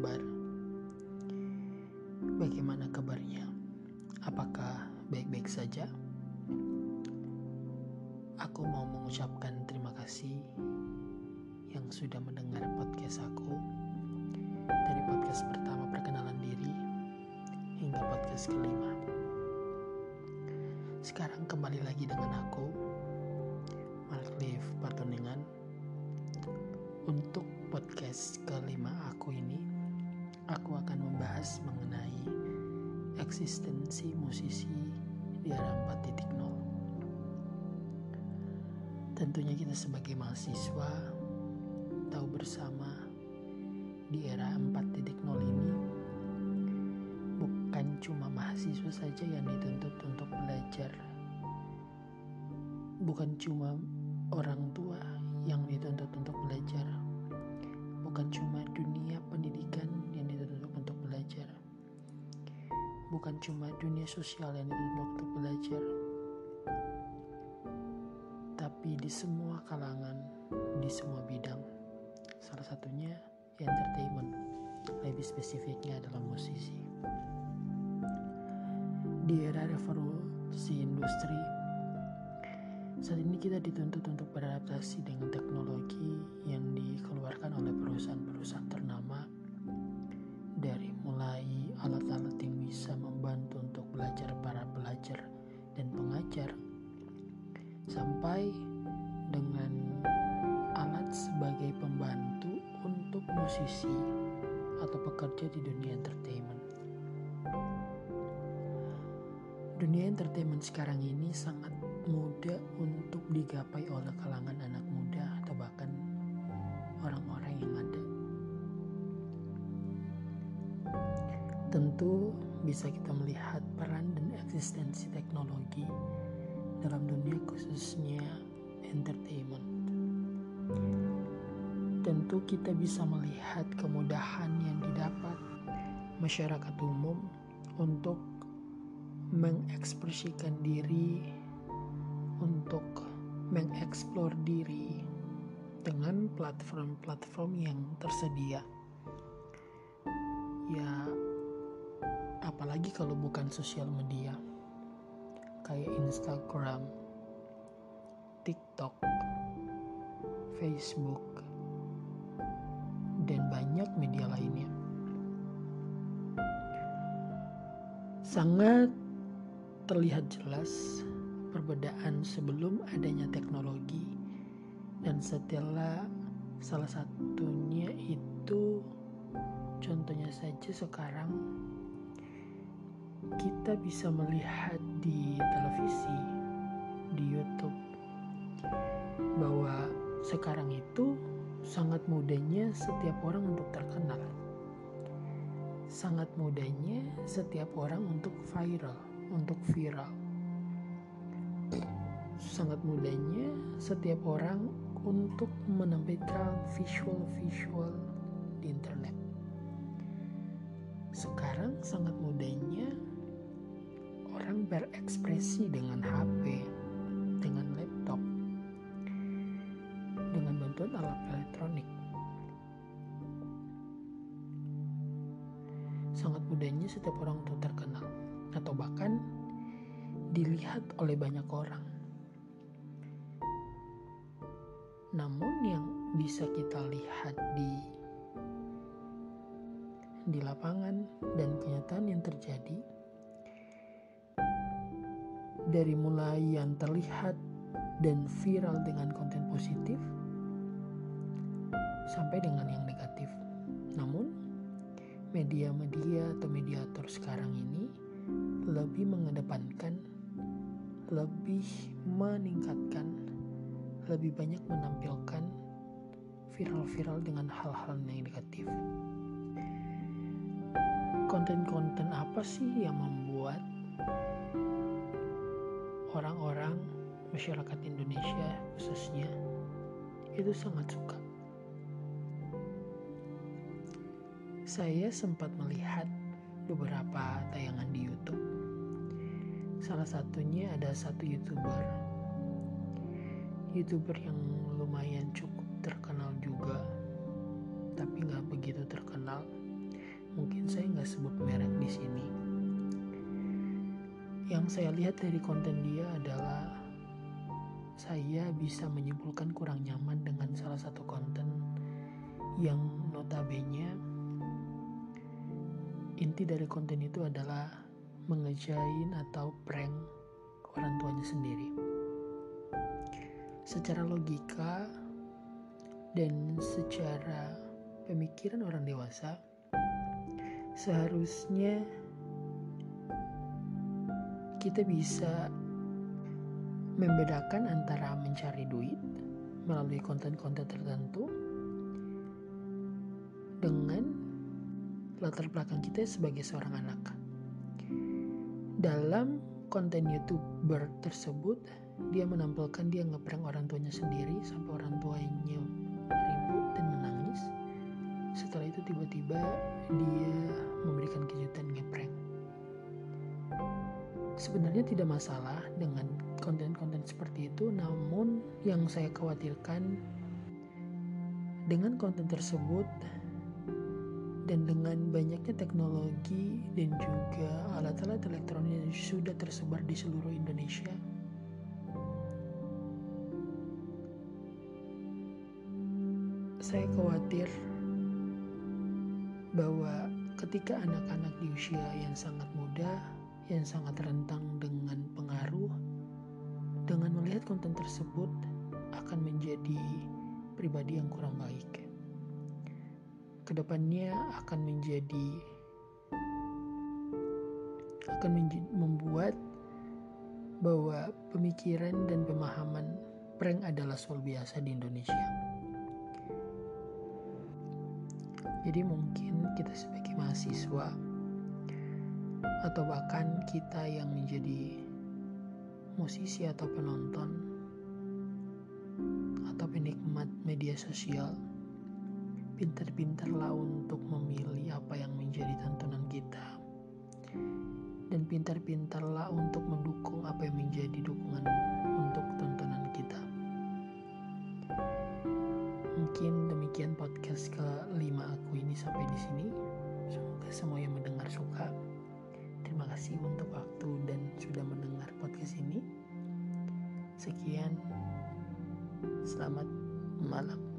kabar? Bagaimana kabarnya? Apakah baik-baik saja? Aku mau mengucapkan terima kasih yang sudah mendengar podcast aku dari podcast pertama perkenalan diri hingga podcast kelima. Sekarang kembali lagi dengan aku, Marklif Patuningan. Untuk podcast kelima aku ini, aku akan membahas mengenai eksistensi musisi di era 4.0. Tentunya kita sebagai mahasiswa tahu bersama di era 4.0 ini bukan cuma mahasiswa saja yang dituntut untuk belajar. Bukan cuma orang tua yang dituntut untuk belajar. Bukan cuma dunia pendidikan Bukan cuma dunia sosial yang dituntut untuk belajar. Tapi di semua kalangan, di semua bidang. Salah satunya entertainment. Lebih spesifiknya adalah musisi. Di era revolusi industri, saat ini kita dituntut untuk beradaptasi dengan teknologi yang dikeluarkan oleh perusahaan-perusahaan ternama dari mulai alat-alat sampai dengan alat sebagai pembantu untuk musisi atau pekerja di dunia entertainment. Dunia entertainment sekarang ini sangat mudah untuk digapai oleh kalangan anak muda atau bahkan orang-orang yang ada. Tentu bisa kita melihat peran dan eksistensi teknologi dalam dunia khususnya entertainment. Tentu kita bisa melihat kemudahan yang didapat masyarakat umum untuk mengekspresikan diri untuk mengeksplor diri dengan platform-platform yang tersedia. Ya, apalagi kalau bukan sosial media kayak Instagram, TikTok, Facebook, dan banyak media lainnya. Sangat terlihat jelas perbedaan sebelum adanya teknologi dan setelah salah satunya itu contohnya saja sekarang kita bisa melihat di televisi di YouTube bahwa sekarang itu sangat mudahnya setiap orang untuk terkenal sangat mudahnya setiap orang untuk viral untuk viral. Sangat mudahnya setiap orang untuk menampilkan visual-visual di internet. Sekarang sangat mudahnya orang berekspresi dengan HP, dengan laptop, dengan bantuan alat elektronik. Sangat mudahnya setiap orang untuk terkenal atau bahkan dilihat oleh banyak orang. Namun yang bisa kita lihat di di lapangan dan kenyataan yang terjadi dari mulai yang terlihat dan viral dengan konten positif sampai dengan yang negatif. Namun media-media atau mediator sekarang ini lebih mengedepankan, lebih meningkatkan, lebih banyak menampilkan viral-viral dengan hal-hal yang negatif. Konten-konten apa sih yang membuat orang-orang masyarakat Indonesia khususnya itu sangat suka? Saya sempat melihat beberapa tayangan di YouTube. Salah satunya ada satu YouTuber. YouTuber yang lumayan cukup terkenal juga, tapi nggak begitu terkenal. mungkin saya nggak sebut merek di sini. Yang saya lihat dari konten dia adalah saya bisa menyimpulkan kurang nyaman dengan salah satu konten yang notabene inti dari konten itu adalah mengejain atau prank orang tuanya sendiri. Secara logika dan secara pemikiran orang dewasa, seharusnya kita bisa membedakan antara mencari duit melalui konten-konten tertentu dengan latar belakang kita sebagai seorang anak. Dalam konten YouTuber tersebut, dia menampilkan dia ngeprank orang tuanya sendiri sampai orang tuanya ribut dan menangis. Setelah itu tiba-tiba dia memberikan Sebenarnya tidak masalah dengan konten-konten seperti itu, namun yang saya khawatirkan dengan konten tersebut dan dengan banyaknya teknologi dan juga alat-alat elektronik yang sudah tersebar di seluruh Indonesia saya khawatir bahwa ketika anak-anak di usia yang sangat muda yang sangat rentang dengan pengaruh dengan melihat konten tersebut akan menjadi pribadi yang kurang baik ke depannya akan menjadi akan menjadi, membuat bahwa pemikiran dan pemahaman prank adalah soal biasa di Indonesia. Jadi mungkin kita sebagai mahasiswa atau bahkan kita yang menjadi musisi atau penonton atau penikmat media sosial pintar-pintarlah untuk memilih apa yang menjadi tontonan kita. Dan pintar-pintarlah untuk mendukung apa yang menjadi dukungan untuk tontonan kita. Mungkin demikian podcast kelima aku ini sampai di sini. Semoga semua yang kasih untuk waktu dan sudah mendengar podcast ini. Sekian. Selamat malam